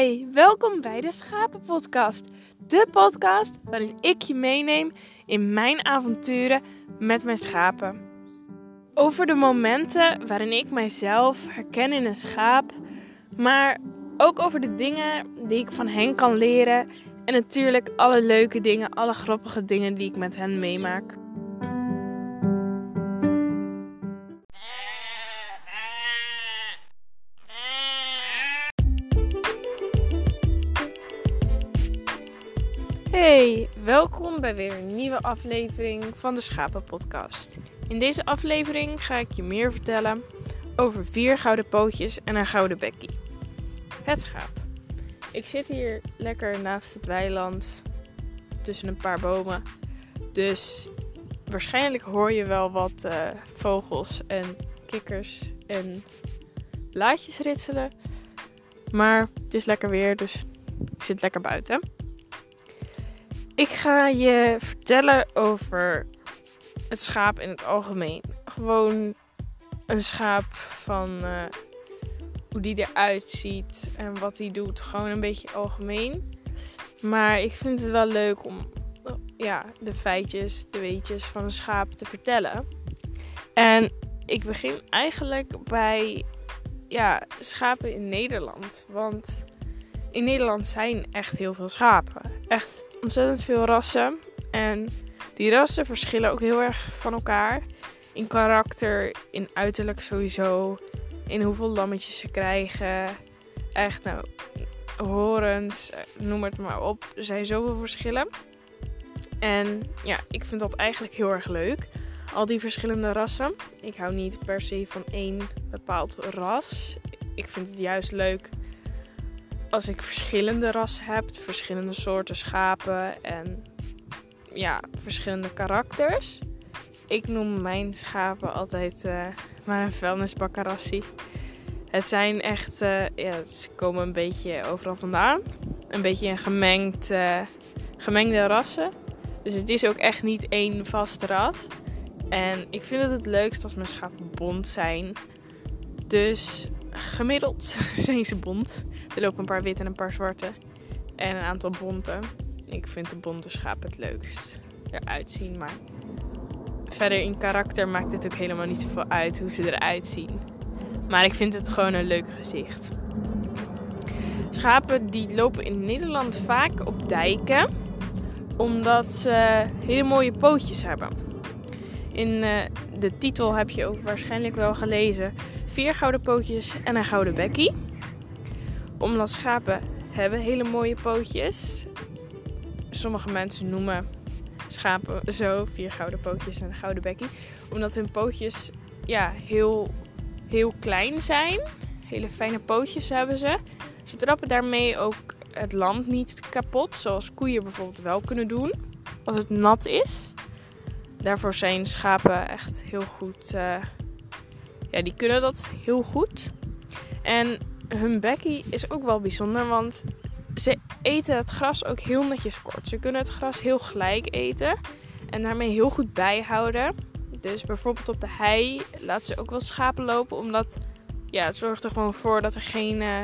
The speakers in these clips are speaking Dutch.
Hey, welkom bij de Schapenpodcast. De podcast waarin ik je meeneem in mijn avonturen met mijn schapen. Over de momenten waarin ik mijzelf herken in een schaap, maar ook over de dingen die ik van hen kan leren en natuurlijk alle leuke dingen, alle grappige dingen die ik met hen meemaak. Hey, welkom bij weer een nieuwe aflevering van de Schapen Podcast. In deze aflevering ga ik je meer vertellen over vier gouden pootjes en een gouden bekkie. Het schaap. Ik zit hier lekker naast het weiland tussen een paar bomen. Dus waarschijnlijk hoor je wel wat uh, vogels en kikkers en blaadjes ritselen. Maar het is lekker weer, dus ik zit lekker buiten. Ik ga je vertellen over het schaap in het algemeen. Gewoon een schaap van uh, hoe die eruit ziet en wat hij doet. Gewoon een beetje algemeen. Maar ik vind het wel leuk om ja, de feitjes, de weetjes van een schaap te vertellen. En ik begin eigenlijk bij ja, schapen in Nederland. Want in Nederland zijn echt heel veel schapen. Echt ontzettend veel rassen. En die rassen verschillen ook heel erg van elkaar. In karakter, in uiterlijk sowieso. In hoeveel lammetjes ze krijgen. Echt, nou, horens, noem het maar op. Er zijn zoveel verschillen. En ja, ik vind dat eigenlijk heel erg leuk. Al die verschillende rassen. Ik hou niet per se van één bepaald ras. Ik vind het juist leuk als ik verschillende rassen heb, verschillende soorten schapen en ja, verschillende karakters. Ik noem mijn schapen altijd uh, maar een vuilnisbakkerassie. Het zijn echt, uh, ja, ze komen een beetje overal vandaan. Een beetje een gemengd, uh, gemengde rassen. Dus het is ook echt niet één vast ras. En ik vind het het leukst als mijn schapen bont zijn. Dus gemiddeld zijn ze bont. Er lopen een paar witte en een paar zwarte. En een aantal bonte. Ik vind de bonte schaap het leukst eruit zien. Maar verder in karakter maakt het ook helemaal niet zoveel uit hoe ze eruit zien. Maar ik vind het gewoon een leuk gezicht. Schapen die lopen in Nederland vaak op dijken. Omdat ze hele mooie pootjes hebben. In uh, de titel heb je ook waarschijnlijk wel gelezen. Vier gouden pootjes en een gouden bekkie omdat schapen hebben hele mooie pootjes. Sommige mensen noemen schapen zo, vier gouden pootjes en een gouden bekkie. Omdat hun pootjes ja, heel, heel klein zijn. Hele fijne pootjes hebben ze. Ze trappen daarmee ook het land niet kapot. Zoals koeien bijvoorbeeld wel kunnen doen. Als het nat is. Daarvoor zijn schapen echt heel goed. Uh, ja, die kunnen dat heel goed. En hun bekkie is ook wel bijzonder, want ze eten het gras ook heel netjes kort. Ze kunnen het gras heel gelijk eten en daarmee heel goed bijhouden. Dus bijvoorbeeld op de hei laten ze ook wel schapen lopen, omdat ja, het zorgt er gewoon voor dat er geen, uh,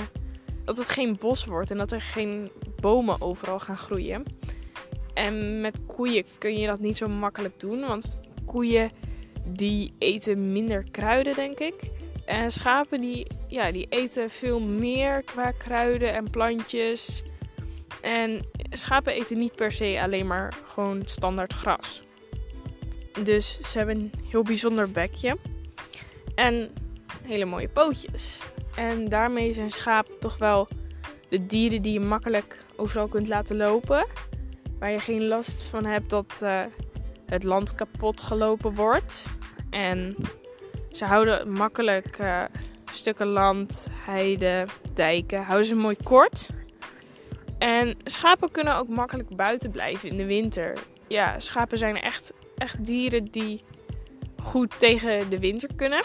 dat het geen bos wordt en dat er geen bomen overal gaan groeien. En met koeien kun je dat niet zo makkelijk doen, want koeien die eten minder kruiden, denk ik. En schapen die, ja, die eten veel meer qua kruiden en plantjes. En schapen eten niet per se alleen maar gewoon standaard gras. Dus ze hebben een heel bijzonder bekje. En hele mooie pootjes. En daarmee zijn schapen toch wel de dieren die je makkelijk overal kunt laten lopen. Waar je geen last van hebt dat uh, het land kapot gelopen wordt. En ze houden makkelijk uh, stukken land, heide, dijken, houden ze mooi kort. En schapen kunnen ook makkelijk buiten blijven in de winter. Ja, schapen zijn echt, echt dieren die goed tegen de winter kunnen.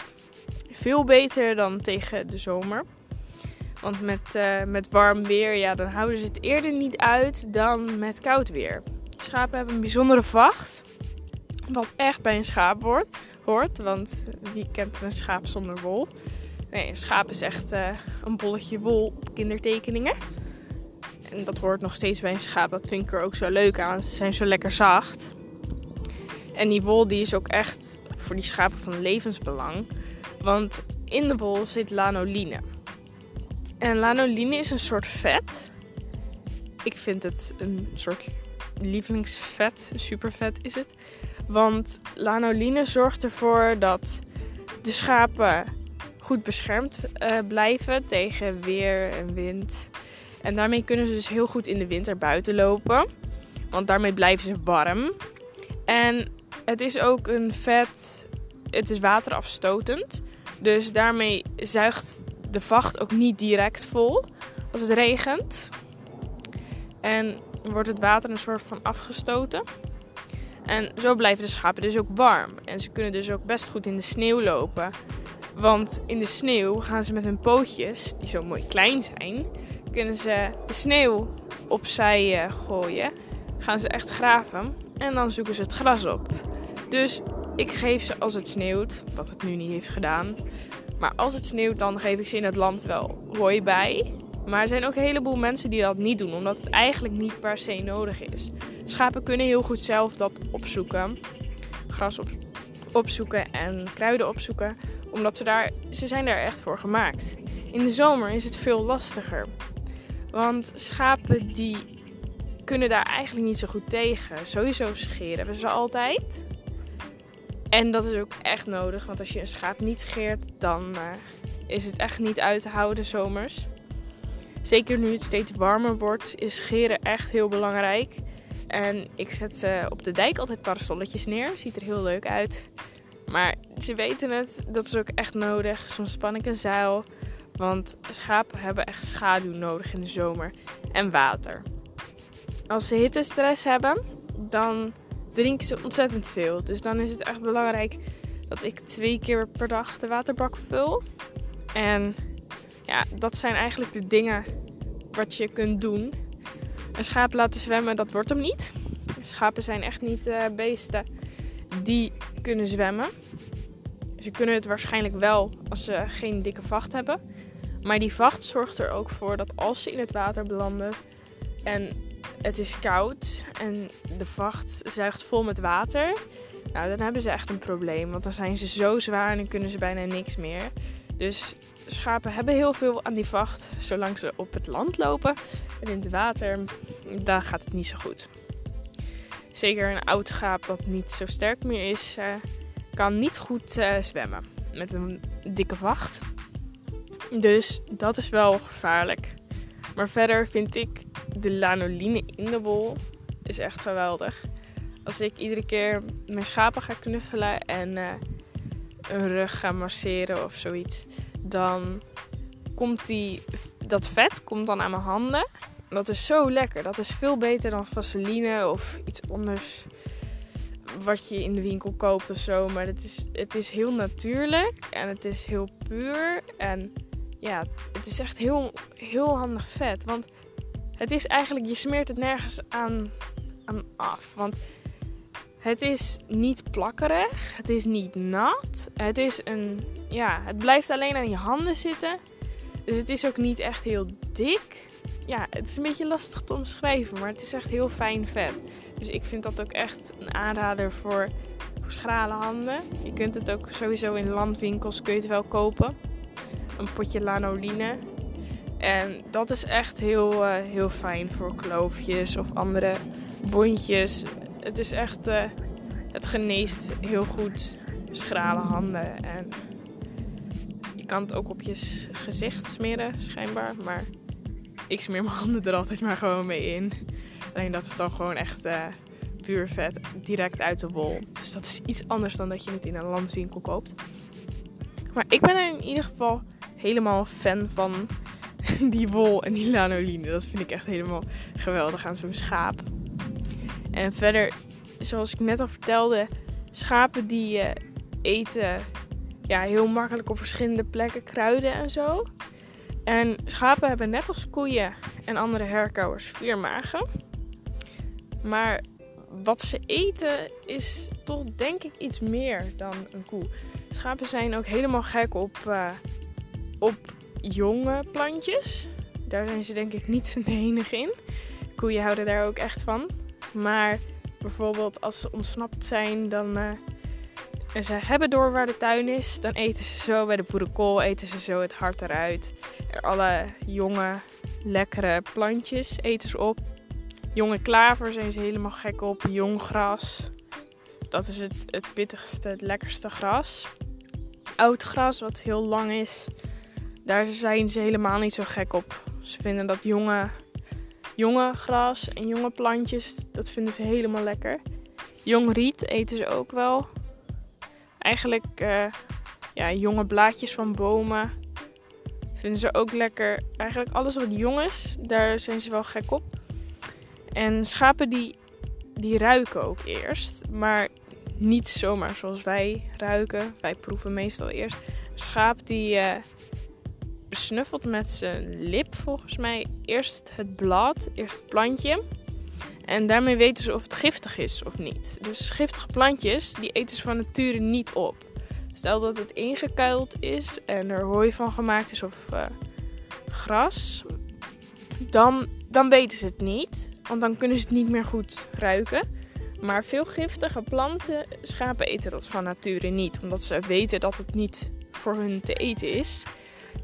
Veel beter dan tegen de zomer. Want met, uh, met warm weer, ja, dan houden ze het eerder niet uit dan met koud weer. Schapen hebben een bijzondere vacht. Wat echt bij een schaap wordt hoort. Want wie kent een schaap zonder wol? Nee, een schaap is echt uh, een bolletje wol op kindertekeningen. En dat hoort nog steeds bij een schaap. Dat vind ik er ook zo leuk aan. Ze zijn zo lekker zacht. En die wol die is ook echt voor die schapen van levensbelang. Want in de wol zit lanoline. En lanoline is een soort vet. Ik vind het een soort lievelingsvet. Supervet is het. Want lanoline zorgt ervoor dat de schapen goed beschermd uh, blijven tegen weer en wind. En daarmee kunnen ze dus heel goed in de winter buiten lopen. Want daarmee blijven ze warm. En het is ook een vet. Het is waterafstotend. Dus daarmee zuigt de vacht ook niet direct vol als het regent. En wordt het water een soort van afgestoten. En zo blijven de schapen dus ook warm. En ze kunnen dus ook best goed in de sneeuw lopen. Want in de sneeuw gaan ze met hun pootjes, die zo mooi klein zijn, kunnen ze de sneeuw opzij uh, gooien. Gaan ze echt graven en dan zoeken ze het gras op. Dus ik geef ze als het sneeuwt, wat het nu niet heeft gedaan. Maar als het sneeuwt, dan geef ik ze in het land wel hooi bij. Maar er zijn ook een heleboel mensen die dat niet doen, omdat het eigenlijk niet per se nodig is. Schapen kunnen heel goed zelf dat opzoeken. Gras op, opzoeken en kruiden opzoeken, omdat ze daar, ze zijn daar echt voor gemaakt. In de zomer is het veel lastiger. Want schapen die kunnen daar eigenlijk niet zo goed tegen. Sowieso scheren hebben ze altijd. En dat is ook echt nodig, want als je een schaap niet scheert, dan uh, is het echt niet uit te houden zomers. Zeker nu het steeds warmer wordt, is scheren echt heel belangrijk. En ik zet uh, op de dijk altijd parasolletjes neer. Ziet er heel leuk uit. Maar ze weten het, dat is ook echt nodig. Soms span ik een zeil. Want schapen hebben echt schaduw nodig in de zomer. En water. Als ze hittestress hebben, dan drinken ze ontzettend veel. Dus dan is het echt belangrijk dat ik twee keer per dag de waterbak vul. En ja, dat zijn eigenlijk de dingen wat je kunt doen. Een schaap laten zwemmen, dat wordt hem niet. Schapen zijn echt niet uh, beesten die kunnen zwemmen. Ze kunnen het waarschijnlijk wel als ze geen dikke vacht hebben. Maar die vacht zorgt er ook voor dat als ze in het water belanden en het is koud en de vacht zuigt vol met water, nou dan hebben ze echt een probleem. Want dan zijn ze zo zwaar en dan kunnen ze bijna niks meer. Dus schapen hebben heel veel aan die vacht, zolang ze op het land lopen. En in het water, daar gaat het niet zo goed. Zeker een oud schaap dat niet zo sterk meer is, uh, kan niet goed uh, zwemmen met een dikke vacht. Dus dat is wel gevaarlijk. Maar verder vind ik de lanoline in de bol is echt geweldig. Als ik iedere keer mijn schapen ga knuffelen en uh, een rug ga masseren of zoiets, dan komt die, dat vet komt dan aan mijn handen. Dat is zo lekker. Dat is veel beter dan vaseline of iets anders wat je in de winkel koopt of zo. Maar het is, het is heel natuurlijk en het is heel puur. En ja, het is echt heel, heel handig vet. Want het is eigenlijk, je smeert het nergens aan, aan af. Want het is niet plakkerig, het is niet nat. Het is een, ja, het blijft alleen aan je handen zitten. Dus het is ook niet echt heel dik. Ja, het is een beetje lastig te omschrijven, maar het is echt heel fijn vet. Dus ik vind dat ook echt een aanrader voor, voor schrale handen. Je kunt het ook sowieso in landwinkels kun je het wel kopen. Een potje lanoline. En dat is echt heel, uh, heel fijn voor kloofjes of andere wondjes. Het is echt, uh, het geneest heel goed schrale handen. En je kan het ook op je gezicht smeren, schijnbaar. Maar ik smeer mijn handen er altijd maar gewoon mee in. Alleen dat is dan gewoon echt uh, puur vet, direct uit de wol. Dus dat is iets anders dan dat je het in een landwinkel koopt. Maar ik ben er in ieder geval helemaal fan van die wol en die lanoline. Dat vind ik echt helemaal geweldig aan zo'n schaap. En verder, zoals ik net al vertelde, schapen die uh, eten ja, heel makkelijk op verschillende plekken kruiden en zo. En schapen hebben net als koeien en andere herkauwers vier magen. Maar wat ze eten is toch denk ik iets meer dan een koe. Schapen zijn ook helemaal gek op, uh, op jonge plantjes. daar zijn ze denk ik niet de enige in. Koeien houden daar ook echt van. Maar bijvoorbeeld als ze ontsnapt zijn, dan uh, en ze hebben door waar de tuin is, dan eten ze zo bij de boerenkool eten ze zo het hart eruit. Er alle jonge, lekkere plantjes eten ze op. Jonge klaver zijn ze helemaal gek op. Jong gras. Dat is het, het pittigste, het lekkerste gras. Oud gras, wat heel lang is, daar zijn ze helemaal niet zo gek op. Ze vinden dat jonge, jonge gras en jonge plantjes, dat vinden ze helemaal lekker. Jong riet eten ze ook wel. Eigenlijk uh, ja, jonge blaadjes van bomen vinden ze ook lekker. Eigenlijk alles wat jong is, daar zijn ze wel gek op. En schapen die, die ruiken ook eerst, maar niet zomaar zoals wij ruiken. Wij proeven meestal eerst. Schaap die uh, snuffelt met zijn lip volgens mij eerst het blad, eerst het plantje. En daarmee weten ze of het giftig is of niet. Dus giftige plantjes, die eten ze van nature niet op. Stel dat het ingekuild is en er hooi van gemaakt is of uh, gras, dan, dan weten ze het niet. Want dan kunnen ze het niet meer goed ruiken. Maar veel giftige planten, schapen eten dat van nature niet. Omdat ze weten dat het niet voor hun te eten is.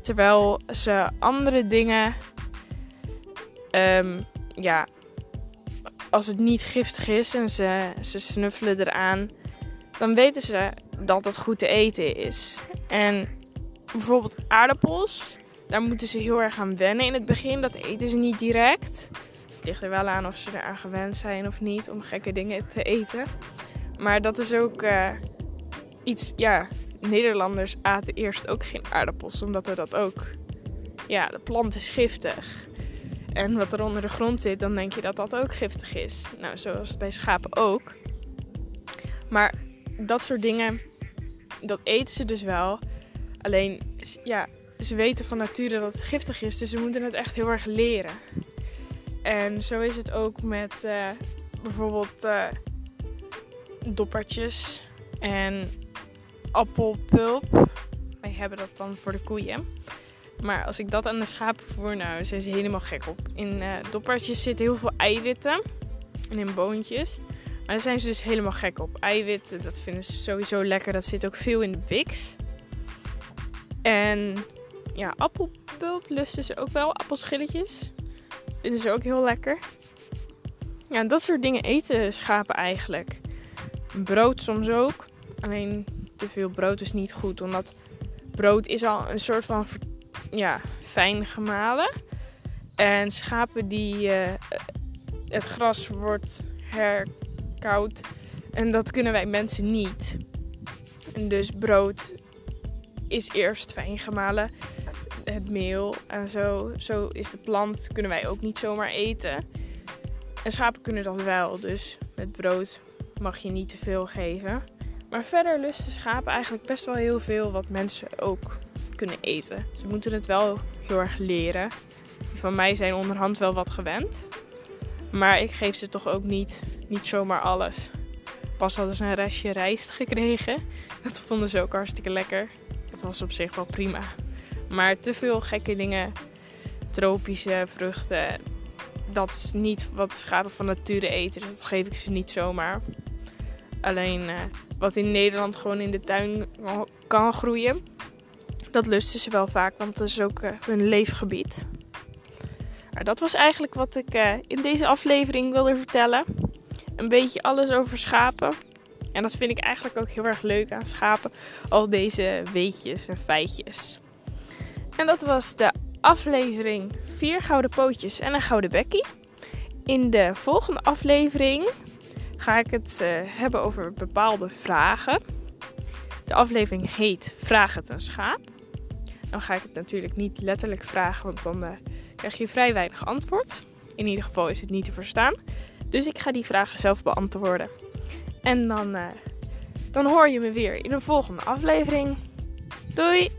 Terwijl ze andere dingen, um, ja, als het niet giftig is en ze, ze snuffelen eraan, dan weten ze dat het goed te eten is. En bijvoorbeeld aardappels, daar moeten ze heel erg aan wennen in het begin. Dat eten ze niet direct. Het ligt er wel aan of ze eraan gewend zijn of niet om gekke dingen te eten. Maar dat is ook uh, iets, ja, Nederlanders aten eerst ook geen aardappels, omdat er dat ook, ja, de plant is giftig en wat er onder de grond zit, dan denk je dat dat ook giftig is. Nou, zoals bij schapen ook. Maar dat soort dingen, dat eten ze dus wel. Alleen, ja, ze weten van nature dat het giftig is, dus ze moeten het echt heel erg leren. En zo is het ook met uh, bijvoorbeeld uh, doppertjes en appelpulp. Wij hebben dat dan voor de koeien. Maar als ik dat aan de schapen voer, nou, zijn ze helemaal gek op. In uh, doppertjes zitten heel veel eiwitten. En in boontjes. Maar daar zijn ze dus helemaal gek op. Eiwitten, dat vinden ze sowieso lekker. Dat zit ook veel in de Bix. En ja, appelpulp lusten ze ook wel. Appelschilletjes. Vinden ze ook heel lekker. Ja, dat soort dingen eten schapen eigenlijk. Brood soms ook. Alleen te veel brood is niet goed. Omdat brood is al een soort van ja, fijn gemalen. En schapen die. Uh, het gras wordt herkoud. En dat kunnen wij mensen niet. En dus brood is eerst fijn gemalen. Het meel en zo. Zo is de plant. Kunnen wij ook niet zomaar eten. En schapen kunnen dat wel. Dus met brood mag je niet te veel geven. Maar verder lusten schapen eigenlijk best wel heel veel wat mensen ook kunnen eten. Ze moeten het wel heel erg leren. van mij zijn onderhand wel wat gewend. Maar ik geef ze toch ook niet, niet zomaar alles. Pas hadden ze een restje rijst gekregen. Dat vonden ze ook hartstikke lekker. Dat was op zich wel prima. Maar te veel gekke dingen, tropische vruchten, dat is niet wat schapen van nature eten. Dus dat geef ik ze niet zomaar. Alleen uh, wat in Nederland gewoon in de tuin kan groeien, dat lusten ze wel vaak, want dat is ook uh, hun leefgebied. Maar dat was eigenlijk wat ik uh, in deze aflevering wilde vertellen. Een beetje alles over schapen. En dat vind ik eigenlijk ook heel erg leuk aan schapen. Al deze weetjes en feitjes. En dat was de aflevering 4 gouden pootjes en een gouden bekkie. In de volgende aflevering ga ik het uh, hebben over bepaalde vragen. De aflevering heet Vraag het een schaap. Dan ga ik het natuurlijk niet letterlijk vragen, want dan uh, krijg je vrij weinig antwoord. In ieder geval is het niet te verstaan. Dus ik ga die vragen zelf beantwoorden. En dan, uh, dan hoor je me weer in een volgende aflevering. Doei!